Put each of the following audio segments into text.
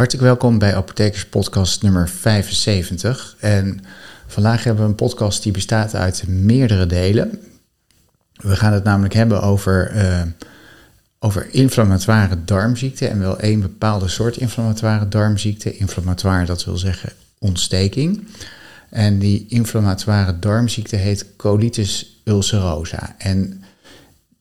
Hartelijk welkom bij Apothekers Podcast nummer 75. En vandaag hebben we een podcast die bestaat uit meerdere delen. We gaan het namelijk hebben over, uh, over inflammatoire darmziekte en wel één bepaalde soort inflammatoire darmziekte. Inflammatoire, dat wil zeggen ontsteking. En die inflammatoire darmziekte heet colitis ulcerosa. En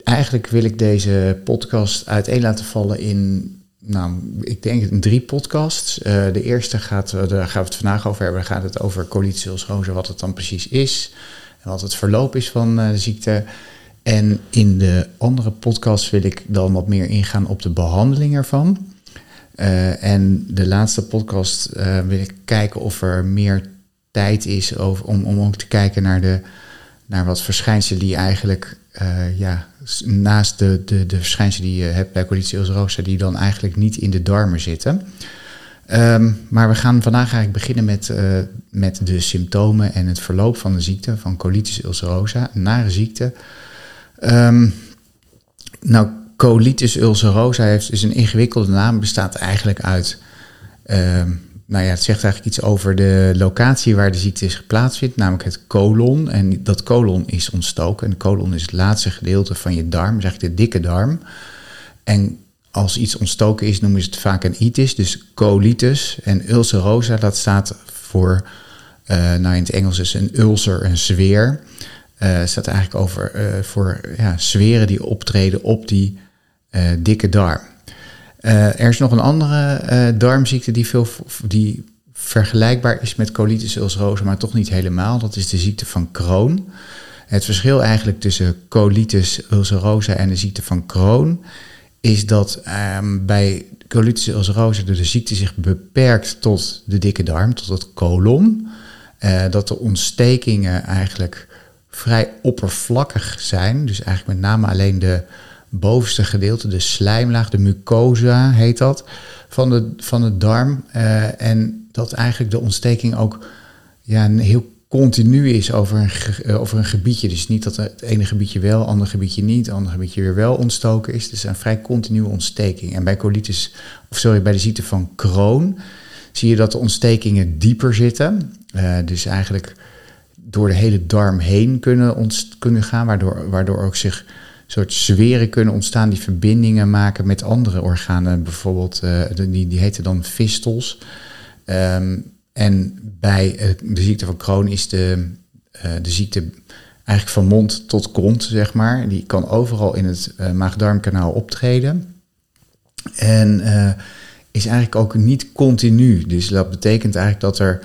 eigenlijk wil ik deze podcast uiteen laten vallen in nou, ik denk drie podcasts. Uh, de eerste gaat, uh, daar gaan we het vandaag over hebben. gaat het over colitis ulcerosa, wat het dan precies is. En wat het verloop is van uh, de ziekte. En in de andere podcast wil ik dan wat meer ingaan op de behandeling ervan. en de laatste podcast wil ik kijken of er meer tijd is om, om ook te kijken naar, de, naar wat verschijnselen die eigenlijk ja, naast de, de, de verschijnselen die je hebt bij colitis ulcerosa, die dan eigenlijk niet in de darmen zitten. Um, maar we gaan vandaag eigenlijk beginnen met, uh, met de symptomen en het verloop van de ziekte, van colitis ulcerosa, een nare ziekte. Um, nou, colitis ulcerosa heeft, is een ingewikkelde naam, bestaat eigenlijk uit um, nou ja, het zegt eigenlijk iets over de locatie waar de ziekte is geplaatst vindt, namelijk het colon. En dat colon is ontstoken. En de colon is het laatste gedeelte van je darm, is eigenlijk de dikke darm. En als iets ontstoken is, noemen ze het vaak een itis, dus colitis. En ulcerosa, dat staat voor, uh, nou in het Engels is een ulcer, een zweer. Uh, staat eigenlijk over uh, voor ja, zweren die optreden op die dikke darm. Uh, er is nog een andere uh, darmziekte die, veel, die vergelijkbaar is met colitis ulcerosa, maar toch niet helemaal. Dat is de ziekte van Crohn. Het verschil eigenlijk tussen colitis ulcerosa en de ziekte van Crohn is dat um, bij colitis ulcerosa de ziekte zich beperkt tot de dikke darm, tot het colon. Uh, dat de ontstekingen eigenlijk vrij oppervlakkig zijn. Dus eigenlijk met name alleen de bovenste gedeelte, de slijmlaag, de mucosa heet dat, van de, van de darm. Uh, en dat eigenlijk de ontsteking ook ja, heel continu is over een, uh, over een gebiedje. Dus niet dat het ene gebiedje wel, het andere gebiedje niet, het andere gebiedje weer wel ontstoken is. Dus een vrij continue ontsteking. En bij colitis, of sorry, bij de ziekte van Crohn zie je dat de ontstekingen dieper zitten. Uh, dus eigenlijk door de hele darm heen kunnen, kunnen gaan, waardoor, waardoor ook zich soort zweren kunnen ontstaan die verbindingen maken met andere organen. Bijvoorbeeld, uh, die, die heten dan fistels. Um, en bij uh, de ziekte van Crohn is de, uh, de ziekte eigenlijk van mond tot kont, zeg maar. Die kan overal in het maag-darmkanaal optreden. En is eigenlijk ook niet continu. Dus dat betekent eigenlijk dat er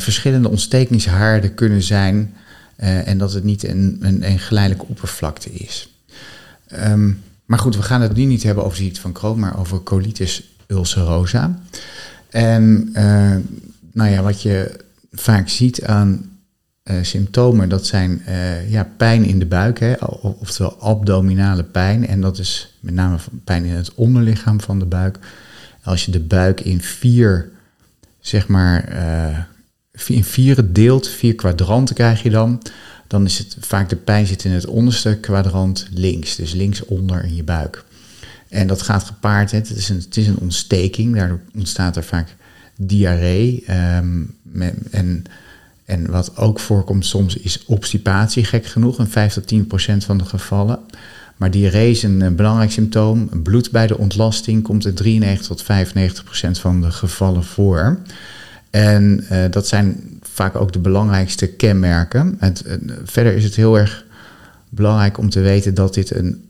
verschillende ontstekingshaarden kunnen zijn... Uh, en dat het niet een, een, geleidelijke oppervlakte is. Um, maar goed, we gaan het nu niet hebben over ziekte van Crohn, maar over colitis ulcerosa. En uh, nou ja, wat je vaak ziet aan uh, symptomen, dat zijn ja, pijn in de buik, hè, oftewel abdominale pijn. En dat is met name pijn in het onderlichaam van de buik. Als je de buik in vier, zeg maar, in vieren deelt, vier kwadranten krijg je dan dan is het vaak de pijn zit in het onderste kwadrant links, dus links onder in je buik. En dat gaat gepaard, het is een, het is een ontsteking, daardoor ontstaat er vaak diarree. Um, en, en wat ook voorkomt soms is obstipatie, gek genoeg, in 5 tot 10 procent van de gevallen. Maar diarree is een, belangrijk symptoom. Bloed bij de ontlasting komt in 93 tot 95 procent van de gevallen voor. En uh, dat zijn vaak ook de belangrijkste kenmerken. Het, verder is het heel erg belangrijk om te weten dat dit een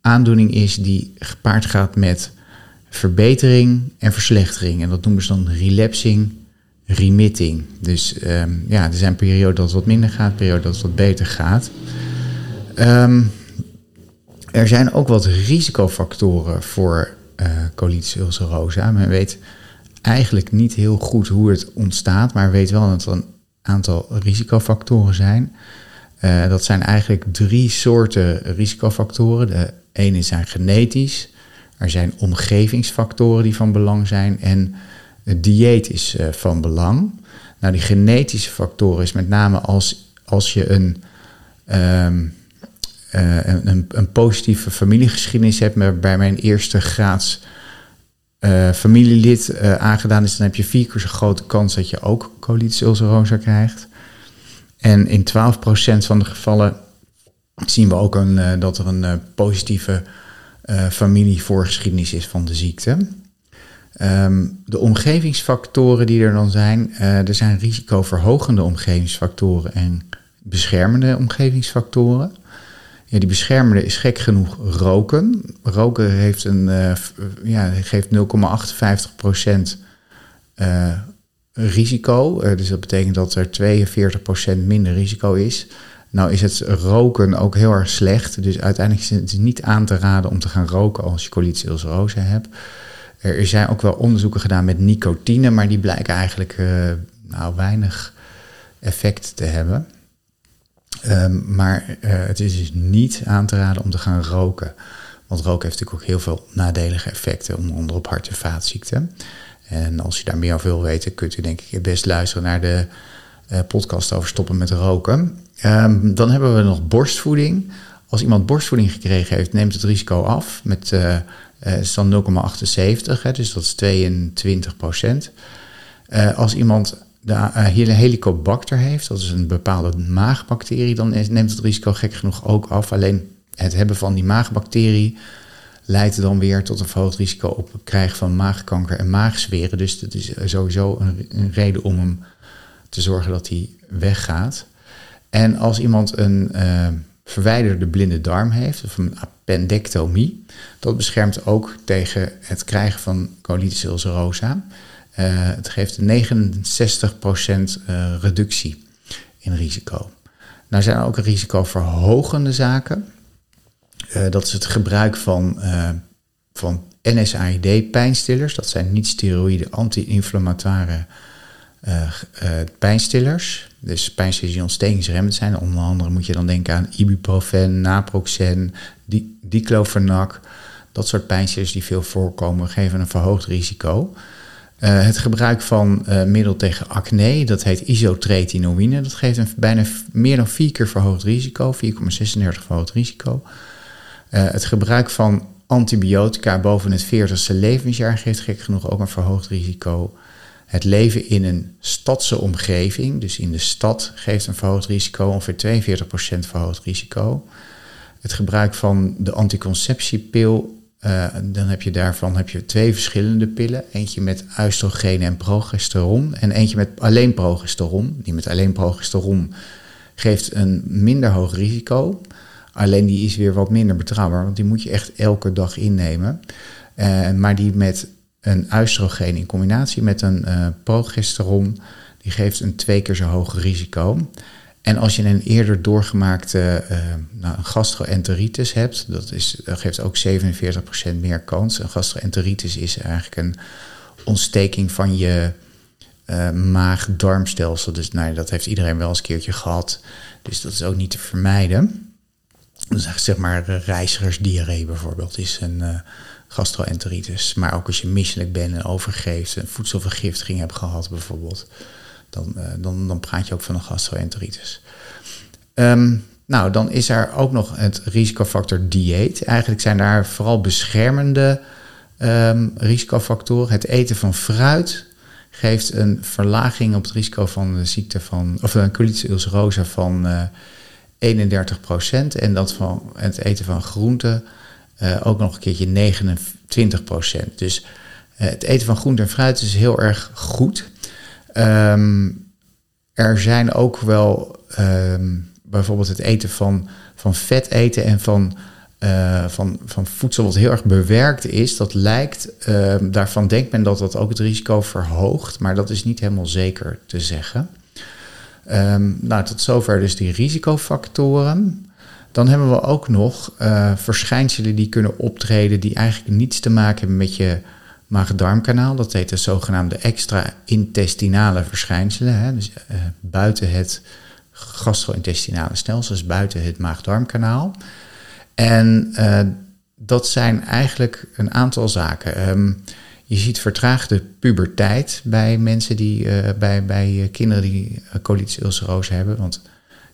aandoening is die gepaard gaat met verbetering en verslechtering. En dat noemen ze dan relapsing, remitting. Dus um, ja, er zijn perioden dat het wat minder gaat, perioden dat het wat beter gaat. Um, er zijn ook wat risicofactoren voor uh, colitis ulcerosa. Men weet eigenlijk niet heel goed hoe het ontstaat, maar weet wel dat er een aantal risicofactoren zijn. Uh, dat zijn eigenlijk drie soorten risicofactoren. De ene zijn genetisch, er zijn omgevingsfactoren die van belang zijn en het dieet is uh, van belang. Nou, die genetische factoren is met name als, als je een, um, uh, een, een, positieve familiegeschiedenis hebt, waarbij mijn eerste graads uh, familielid uh, aangedaan is, dan heb je vier keer zo grote kans dat je ook colitis ulcerosa krijgt. En in 12% van de gevallen zien we ook een, uh, dat er een positieve familievoorgeschiedenis is van de ziekte. Um, de omgevingsfactoren die er dan zijn, er zijn risicoverhogende omgevingsfactoren en beschermende omgevingsfactoren. Ja, die beschermende is gek genoeg roken. Roken heeft een, uh, ja, geeft 0,58% uh, risico. Uh, dus dat betekent dat er 42% minder risico is. Nou is het roken ook heel erg slecht. Dus uiteindelijk is het niet aan te raden om te gaan roken als je colitis ulcerosa hebt. Er zijn ook wel onderzoeken gedaan met nicotine, maar die blijken eigenlijk nou, weinig effect te hebben. Um, maar uh, het is dus niet aan te raden om te gaan roken. Want roken heeft natuurlijk ook heel veel nadelige effecten, onder op hart- en vaatziekten. En als je daar meer over wil weten, kunt u denk ik het best luisteren naar de uh, podcast over stoppen met roken. Um, dan hebben we nog borstvoeding. Als iemand borstvoeding gekregen heeft, neemt het risico af met uh, is dan 0,78, dus dat is 22 procent. als iemand de hele helicobacter heeft, dat is een bepaalde maagbacterie, dan neemt het risico gek genoeg ook af. Alleen het hebben van die maagbacterie leidt dan weer tot een verhoogd risico op het krijgen van maagkanker en maagzweren. Dus dat is sowieso een, reden om hem te zorgen dat hij weggaat. En als iemand een uh, verwijderde blinde darm heeft, of een appendectomie, dat beschermt ook tegen het krijgen van colitis ulcerosa. Uh, het geeft een 69% uh, reductie in risico. Nou zijn er ook risicoverhogende zaken. Uh, dat is het gebruik van, van NSAID-pijnstillers. Dat zijn niet-steroïde anti-inflammatoire pijnstillers. Dus pijnstillers die ontstekingsremmend zijn. Onder andere moet je dan denken aan ibuprofen, naproxen, di diclofenac. Dat soort pijnstillers die veel voorkomen, geven een verhoogd risico. Uh, het gebruik van uh, middel tegen acne, dat heet isotretinoïne, dat geeft een bijna meer dan vier keer verhoogd risico, 4,36 verhoogd risico. Uh, het gebruik van antibiotica boven het 40ste levensjaar geeft gek genoeg ook een verhoogd risico. Het leven in een stadse omgeving, dus in de stad, geeft een verhoogd risico, ongeveer 42% verhoogd risico. Het gebruik van de anticonceptiepil uh, dan heb je daarvan heb je twee verschillende pillen. Eentje met oestrogeen en progesteron. En eentje met alleen progesteron. Die met alleen progesteron geeft een minder hoog risico. Alleen die is weer wat minder betrouwbaar, want die moet je echt elke dag innemen. Uh, maar die met een oestrogeen in combinatie met een uh, progesteron, die geeft een twee keer zo hoog risico. En als je een eerder doorgemaakte uh, nou, gastroenteritis hebt, dat, is, geeft ook 47% meer kans. Een gastroenteritis is eigenlijk een ontsteking van je uh, maag-darmstelsel. Dus nou, dat heeft iedereen wel eens een keertje gehad. Dus dat is ook niet te vermijden. Dus zeg maar reizigersdiarree bijvoorbeeld is een uh, gastroenteritis. Maar ook als je misselijk bent en overgeeft, een voedselvergiftiging hebt gehad bijvoorbeeld dan, uh, dan, dan praat je ook van een gastroenteritis. Um, nou, dan is er ook nog het risicofactor dieet. Eigenlijk zijn daar vooral beschermende um, risicofactoren. Het eten van fruit geeft een verlaging op het risico van de ziekte van, of een colitis ulcerosa van uh, eh, 31%. En dat van het eten van groenten uh, ook nog een keertje 29%. Dus het eten van groente en fruit is heel erg goed. Um, er zijn ook wel um, bijvoorbeeld het eten van, van vet eten en van, uh, van, van voedsel wat heel erg bewerkt is. Dat lijkt, uh, daarvan denkt men dat dat ook het risico verhoogt, maar dat is niet helemaal zeker te zeggen. Um, nou, tot zover dus die risicofactoren. Dan hebben we ook nog uh, verschijnselen die kunnen optreden die eigenlijk niets te maken hebben met je maag-darmkanaal. Dat heet de zogenaamde extra-intestinale verschijnselen. Hè, dus uh, buiten het gastro-intestinale stelsel, dus buiten het maag-darmkanaal. En uh, dat zijn eigenlijk een aantal zaken. Um, je ziet vertraagde puberteit bij mensen die, uh, bij, bij kinderen die colitis ulcerosa hebben. Want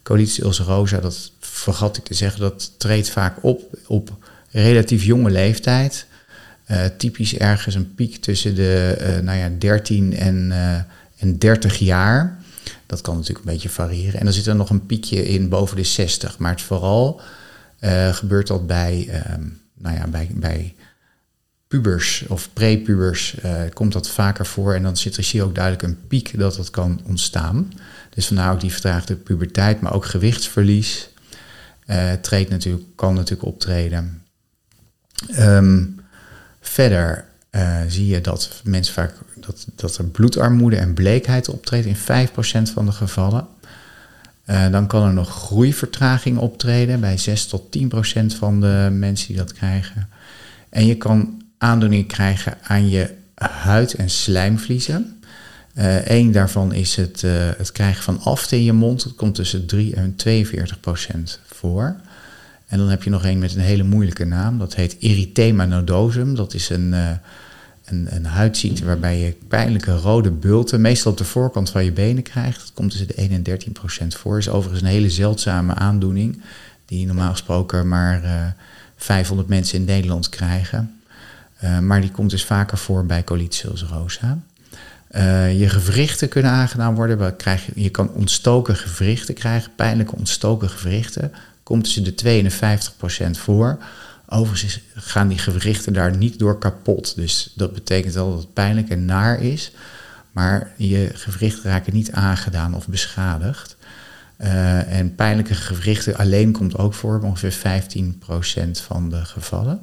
colitis ulcerosa, dat vergat ik te zeggen, dat treedt vaak op op relatief jonge leeftijd. Typisch ergens een piek tussen de nou ja, 13 en, en 30 jaar. Dat kan natuurlijk een beetje variëren. En dan zit er nog een piekje in boven de 60. Maar het vooral gebeurt dat bij, ehm, nou ja, bij, bij pubers of prepubers komt dat vaker voor. En dan zit er hier ook duidelijk een piek dat dat kan ontstaan. Dus vandaar ook die vertraagde puberteit, maar ook gewichtsverlies treedt natuurlijk, kan natuurlijk optreden. Ehm, verder uh, zie je dat mensen vaak dat, dat er bloedarmoede en bleekheid optreedt in 5% van de gevallen. dan kan er nog groeivertraging optreden bij 6 tot 10% van de mensen die dat krijgen. En je kan aandoeningen krijgen aan je huid- en slijmvliezen. Eén uh, daarvan is het, het krijgen van afte in je mond. Dat komt tussen 3 en 42 procent voor. En dan heb je nog een met een hele moeilijke naam. Dat heet erythema nodosum. Dat is een, uh, een, een huidziekte waarbij je pijnlijke rode bulten, meestal op de voorkant van je benen krijgt. Dat komt tussen de 1 en 13 procent voor. Is overigens een hele zeldzame aandoening. Die normaal gesproken maar 500 mensen in Nederland krijgen. Uh, maar die komt dus vaker voor bij colitis. Uh, je gewrichten kunnen aangedaan worden. Je, je kan ontstoken gewrichten krijgen, pijnlijke ontstoken gewrichten. Komt tussen de 2 en de 50 procent voor. Overigens gaan die gewrichten daar niet door kapot. Dus dat betekent wel dat het pijnlijk en naar is. Maar je gewrichten raken niet aangedaan of beschadigd. Uh, en pijnlijke gewrichten alleen komt ook voor, ongeveer 15% van de gevallen.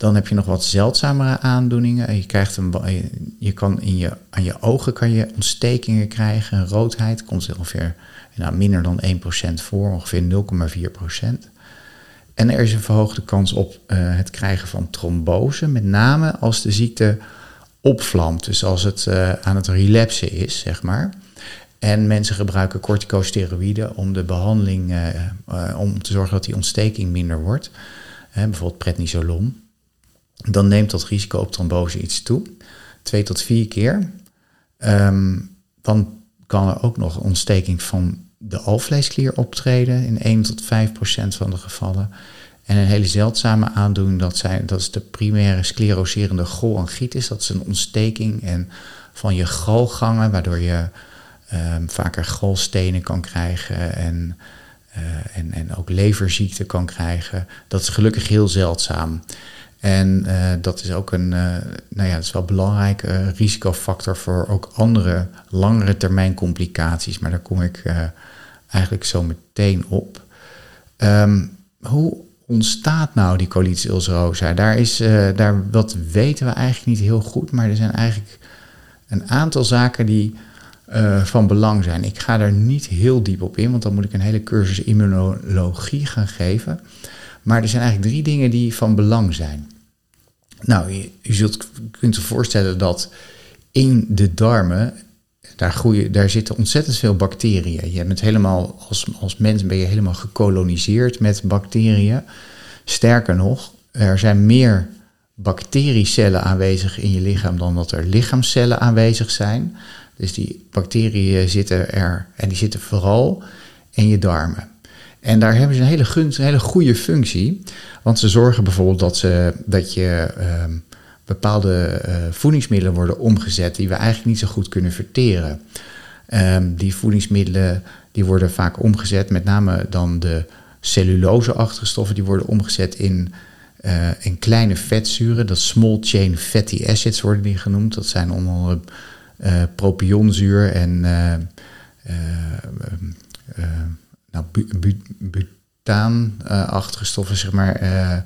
Dan heb je nog wat zeldzamere aandoeningen. Je, krijgt een, je kan in je, aan je ogen kan je ontstekingen krijgen, roodheid. Komt ongeveer nou, minder dan 1% voor, ongeveer 0,4%. En er is een verhoogde kans op uh, het krijgen van trombose, met name als de ziekte opvlamt. Dus als het uh, aan het relapsen is, zeg maar. En mensen gebruiken corticosteroïden om de behandeling, uh, om te zorgen dat die ontsteking minder wordt. bijvoorbeeld prednisolon dan neemt dat risico op trombose iets toe. Twee tot vier keer. Um, dan kan er ook nog ontsteking van de alvleesklier optreden in 1 tot 5 procent van de gevallen. En een hele zeldzame aandoening, dat, zijn, dat is de primaire scleroserende cholangitis. Dat is een ontsteking en van je galgangen, waardoor je um, vaker galstenen kan krijgen en, uh, en, en ook leverziekte kan krijgen. Dat is gelukkig heel zeldzaam. En uh, dat is ook een, uh, nou ja, dat is wel een belangrijke uh, risicofactor voor ook andere langere termijn complicaties. Maar daar kom ik eigenlijk zo meteen op. Um, hoe ontstaat nou die colitis ulcerosa? Daar is, daar, wat weten we eigenlijk niet heel goed, maar er zijn eigenlijk een aantal zaken die van belang zijn. Ik ga daar niet heel diep op in, want dan moet ik een hele cursus immunologie gaan geven. Maar er zijn eigenlijk drie dingen die van belang zijn. Nou, je, zult, kunt je voorstellen dat in de darmen, daar, groeien, daar zitten ontzettend veel bacteriën. Je bent helemaal, als, als mens ben je helemaal gekoloniseerd met bacteriën. Sterker nog, er zijn meer bacteriecellen aanwezig in je lichaam dan dat er lichaamcellen aanwezig zijn. Dus die bacteriën zitten er en die zitten vooral in je darmen. En daar hebben ze een hele, een hele goede functie. Want ze zorgen bijvoorbeeld dat, ze, dat je uh, bepaalde uh, voedingsmiddelen worden omgezet die we eigenlijk niet zo goed kunnen verteren. Um, die voedingsmiddelen die worden vaak omgezet, met name dan de celluloseachtige stoffen, die worden omgezet in, uh, in kleine vetzuren. Dat small chain fatty acids worden die genoemd. Dat zijn onder andere uh, propionzuur en nou, butaanachtige stoffen, zeg maar. Uh,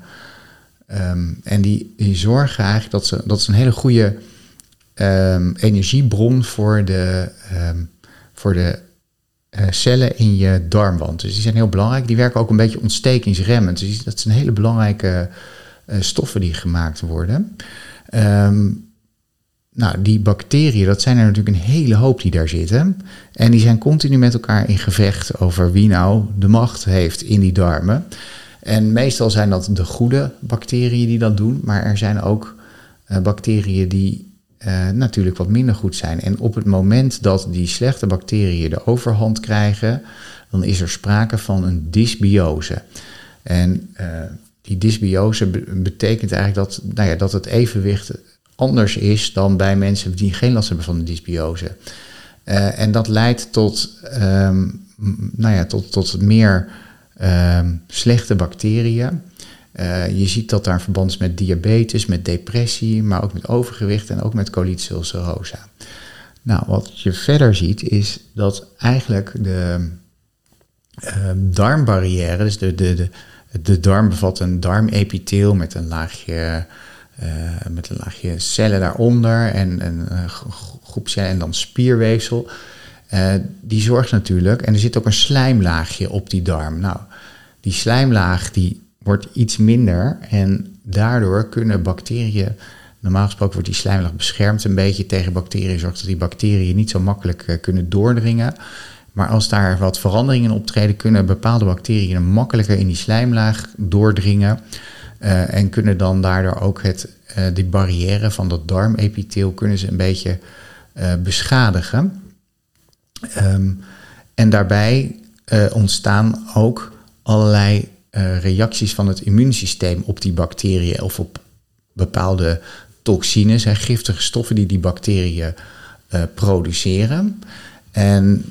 um, en die, die zorgen eigenlijk dat ze, dat is een hele goede um, energiebron voor de, um, voor de uh, cellen in je darmwand. Dus die zijn heel belangrijk. Die werken ook een beetje ontstekingsremmend. Dus dat zijn hele belangrijke stoffen die gemaakt worden. Um, nou, die bacteriën, dat zijn er natuurlijk een hele hoop die daar zitten. En die zijn continu met elkaar in gevecht over wie nou de macht heeft in die darmen. En meestal zijn dat de goede bacteriën die dat doen, maar er zijn ook uh, bacteriën die uh, natuurlijk wat minder goed zijn. En op het moment dat die slechte bacteriën de overhand krijgen, dan is er sprake van een dysbiose. En uh, die dysbiose betekent eigenlijk dat, nou ja, dat het evenwicht anders is dan bij mensen die geen last hebben van de dysbiose. Uh, en dat leidt tot, um, nou ja, tot, tot meer um, slechte bacteriën. Uh, je ziet dat daar verband is met diabetes, met depressie, maar ook met overgewicht en ook met colitis ulcerosa. Nou, wat je verder ziet is dat eigenlijk de uh, darmbarrière, dus de, de, de, de darm bevat een darmepitheel met een laagje, met een laagje cellen daaronder en een groep cellen en dan spierweefsel. Uh, die zorgt natuurlijk, en er zit ook een slijmlaagje op die darm. Nou, die slijmlaag die wordt iets minder en daardoor kunnen bacteriën, normaal gesproken wordt die slijmlaag beschermd een beetje tegen bacteriën, zorgt dat die bacteriën niet zo makkelijk kunnen doordringen. Maar als daar wat veranderingen optreden, kunnen bepaalde bacteriën makkelijker in die slijmlaag doordringen. Uh, en kunnen dan daardoor ook het, uh, die barrière van dat darmepitheel kunnen ze een beetje uh, beschadigen. Um, en daarbij ontstaan ook allerlei reacties van het immuunsysteem op die bacteriën of op bepaalde toxines, hè, giftige stoffen die die bacteriën produceren. En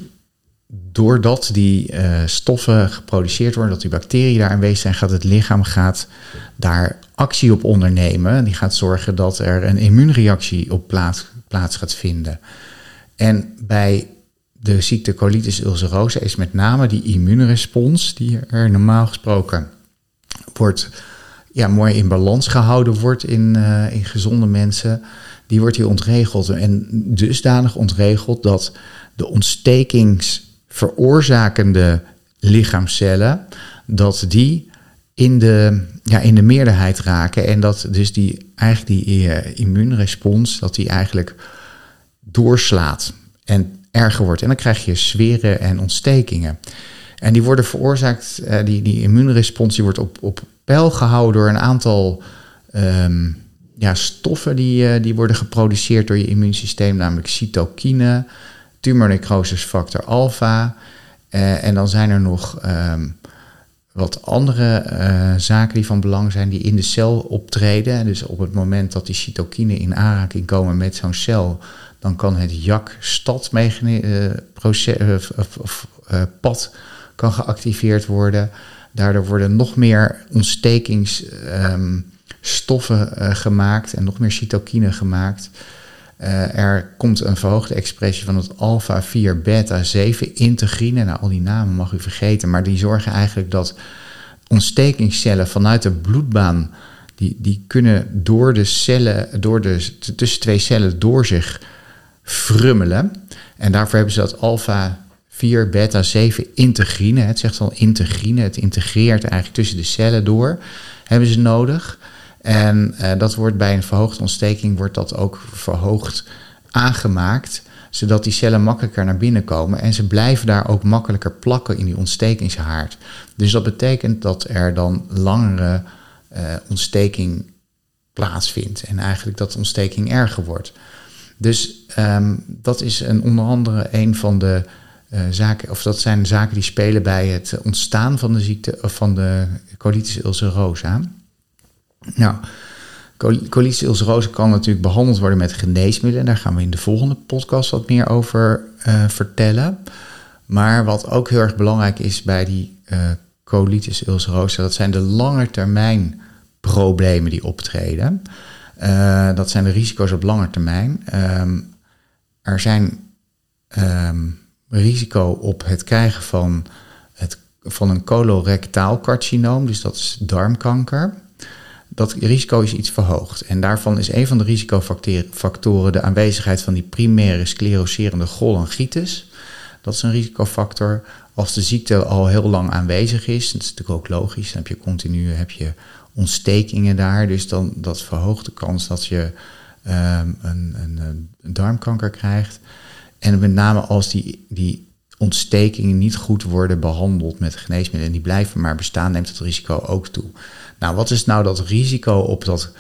doordat die uh, stoffen geproduceerd worden, dat die bacteriën daar aanwezig zijn, gaat het lichaam gaat daar actie op ondernemen. Die gaat zorgen dat er een immuunreactie op plaats, gaat vinden. En bij de ziekte colitis ulcerosa is met name die immuunrespons, die er normaal gesproken wordt, ja, mooi in balans gehouden wordt in, uh, in gezonde mensen, die wordt hier ontregeld. En dusdanig ontregeld dat de ontstekings veroorzakende lichaamcellen, dat die in de, ja, in de meerderheid raken. En dat dus die, eigenlijk die uh, immuunrespons, dat die eigenlijk doorslaat en erger wordt. En dan krijg je zweren en ontstekingen. En die worden veroorzaakt, uh, die, die immuunrespons die wordt op, op peil gehouden door een aantal um, ja, stoffen die, uh, die worden geproduceerd door je immuunsysteem, namelijk cytokine, tumornecrosisfactor alpha. Uh, en dan zijn er nog um, wat andere uh, zaken die van belang zijn die in de cel optreden. Dus op het moment dat die cytokine in aanraking komen met zo'n cel, dan kan het JAK-stad-pad kan geactiveerd worden. Daardoor worden nog meer ontstekingsstoffen uh, gemaakt en nog meer cytokine gemaakt. Uh, er komt een verhoogde expressie van het alpha-4 beta-7 integrine. Nou, al die namen mag u vergeten, maar die zorgen eigenlijk dat ontstekingscellen vanuit de bloedbaan, die, die kunnen door de cellen, door de, tussen twee cellen door zich frummelen. En daarvoor hebben ze dat alpha-4 beta-7 integrine, het zegt al integrine, het integreert eigenlijk tussen de cellen door, hebben ze nodig. En uh, dat wordt bij een verhoogde ontsteking wordt dat ook verhoogd aangemaakt, zodat die cellen makkelijker naar binnen komen en ze blijven daar ook makkelijker plakken in die ontstekingshaard. Dus dat betekent dat er dan langere uh, ontsteking plaatsvindt en eigenlijk dat de ontsteking erger wordt. Dus um, dat is een, onder andere een van de uh, zaken, of dat zijn zaken die spelen bij het ontstaan van de ziekte of van de colitis ulcerosa. Nou, colitis kan natuurlijk behandeld worden met geneesmiddelen. Daar gaan we in de volgende podcast wat meer over uh, vertellen. Maar wat ook heel erg belangrijk is bij die uh, colitis ulcerosa, dat zijn de lange termijn problemen die optreden. Uh, dat zijn de risico's op lange termijn. Um, er zijn um, risico op het krijgen van, het, van een colorectaal carcinoom, dus dat is darmkanker dat risico is iets verhoogd. En daarvan is een van de risicofactoren de aanwezigheid van die primaire scleroserende cholangitis. Dat is een risicofactor. Als de ziekte al heel lang aanwezig is, dat is natuurlijk ook logisch, dan heb je continu heb je ontstekingen daar. Dus dan dat verhoogt de kans dat je um, een, een, een, darmkanker krijgt. En met name als die, die ontstekingen niet goed worden behandeld met geneesmiddelen en die blijven maar bestaan, neemt het risico ook toe. Nou, wat is nou dat risico op dat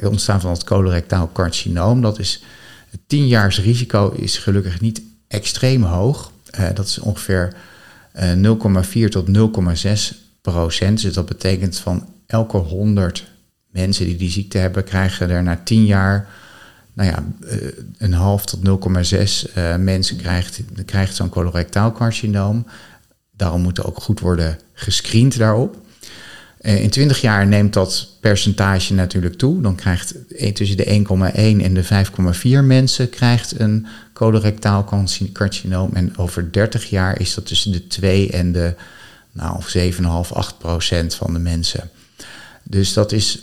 ontstaan van het colorectaal carcinoom? Dat is het 10 jaars risico is gelukkig niet extreem hoog. Uh, dat is ongeveer uh, eh, 0,4 tot 0,6 procent. Dus dat betekent van elke 100 mensen die die ziekte hebben, krijgen er na 10 jaar, nou ja, eh, een half tot 0,6 uh, mensen krijgt, krijgt zo'n colorectaal carcinoom. Daarom moet er ook goed worden gescreend daarop. Uh, in 20 jaar neemt dat percentage natuurlijk toe. Dan krijgt tussen de 1,1 en de 5,4 mensen krijgt een colorectaal carcinoom. En over 30 jaar is dat tussen de 2 en de nou, 7,5, 8 procent van de mensen. Dus dat is,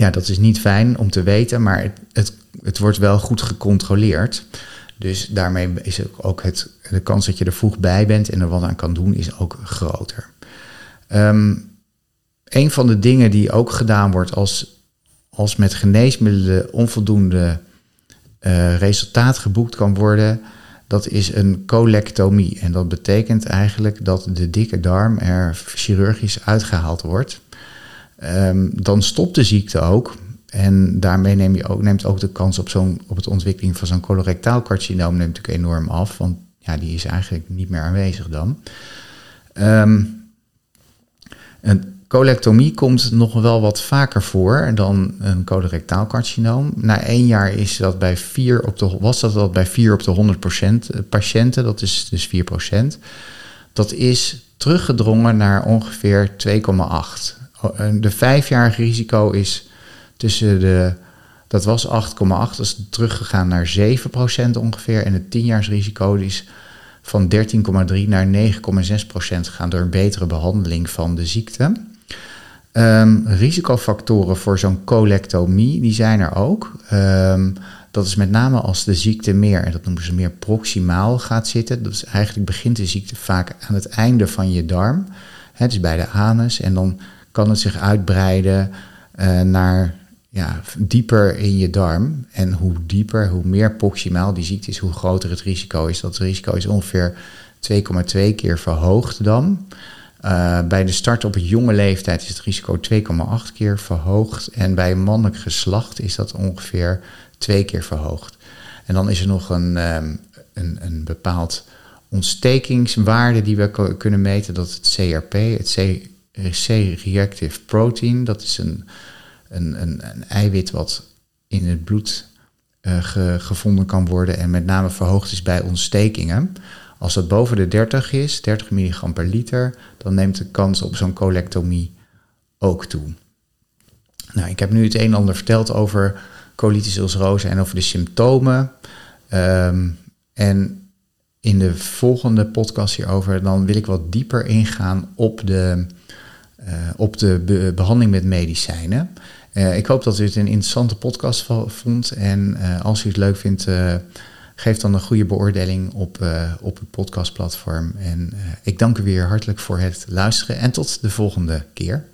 ja, dat is niet fijn om te weten, maar het, het, wordt wel goed gecontroleerd. Dus daarmee is ook het, de kans dat je er vroeg bij bent en er wat aan kan doen, is ook groter. Um, een van de dingen die ook gedaan wordt als, als met geneesmiddelen onvoldoende uh, resultaat geboekt kan worden, dat is een colectomie. En dat betekent eigenlijk dat de dikke darm er chirurgisch uitgehaald wordt. Um, dan stopt de ziekte ook. En daarmee neem je ook, neemt ook de kans op, zo'n, op het ontwikkeling van zo'n colorectaal carcinoom neemt natuurlijk enorm af. Want ja, die is eigenlijk niet meer aanwezig dan. Um, en Colectomie komt nog wel wat vaker voor dan een colorectaal carcinoom. Na één jaar is dat bij 4 op de, was dat, dat bij 4 op de 100% eh, patiënten, dat is dus 4% Dat is teruggedrongen naar ongeveer 2,8. De vijfjarige risico is tussen de, dat was 8,8, dat is teruggegaan naar 7% ongeveer. En het 10 risico is van 13,3 naar 9,6% gegaan door een betere behandeling van de ziekte. Um, risicofactoren voor zo'n colectomie, die zijn er ook. Um, dat is met name als de ziekte meer, en dat noemen ze meer proximaal gaat zitten. Dus eigenlijk begint de ziekte vaak aan het einde van je darm, hè, dus bij de anus. En dan kan het zich uitbreiden uh, naar ja, dieper in je darm. En hoe dieper, hoe meer proximaal die ziekte is, hoe groter het risico is. Dat risico is ongeveer 2,2 keer verhoogd dan. Uh, bij de start op jonge leeftijd is het risico 2,8 keer verhoogd. En bij mannelijk geslacht is dat ongeveer twee keer verhoogd. En dan is er nog een, um, een, een bepaald ontstekingswaarde die we kunnen meten. Dat het CRP, het C-reactive protein. Dat is een, een, een, een, eiwit wat in het bloed ge, gevonden kan worden en met name verhoogd is bij ontstekingen. Als dat boven de 30 is, 30 milligram per liter, dan neemt de kans op zo'n colectomie ook toe. Nou, ik heb nu het een en ander verteld over colitis ulcerosa en over de symptomen. Um, en in de volgende podcast hierover, dan wil ik wat dieper ingaan op de, op de behandeling met medicijnen. Uh, ik hoop dat u het een interessante podcast vond. En uh, als u het leuk vindt, geef dan een goede beoordeling op, op het podcastplatform. En ik dank u weer hartelijk voor het luisteren en tot de volgende keer.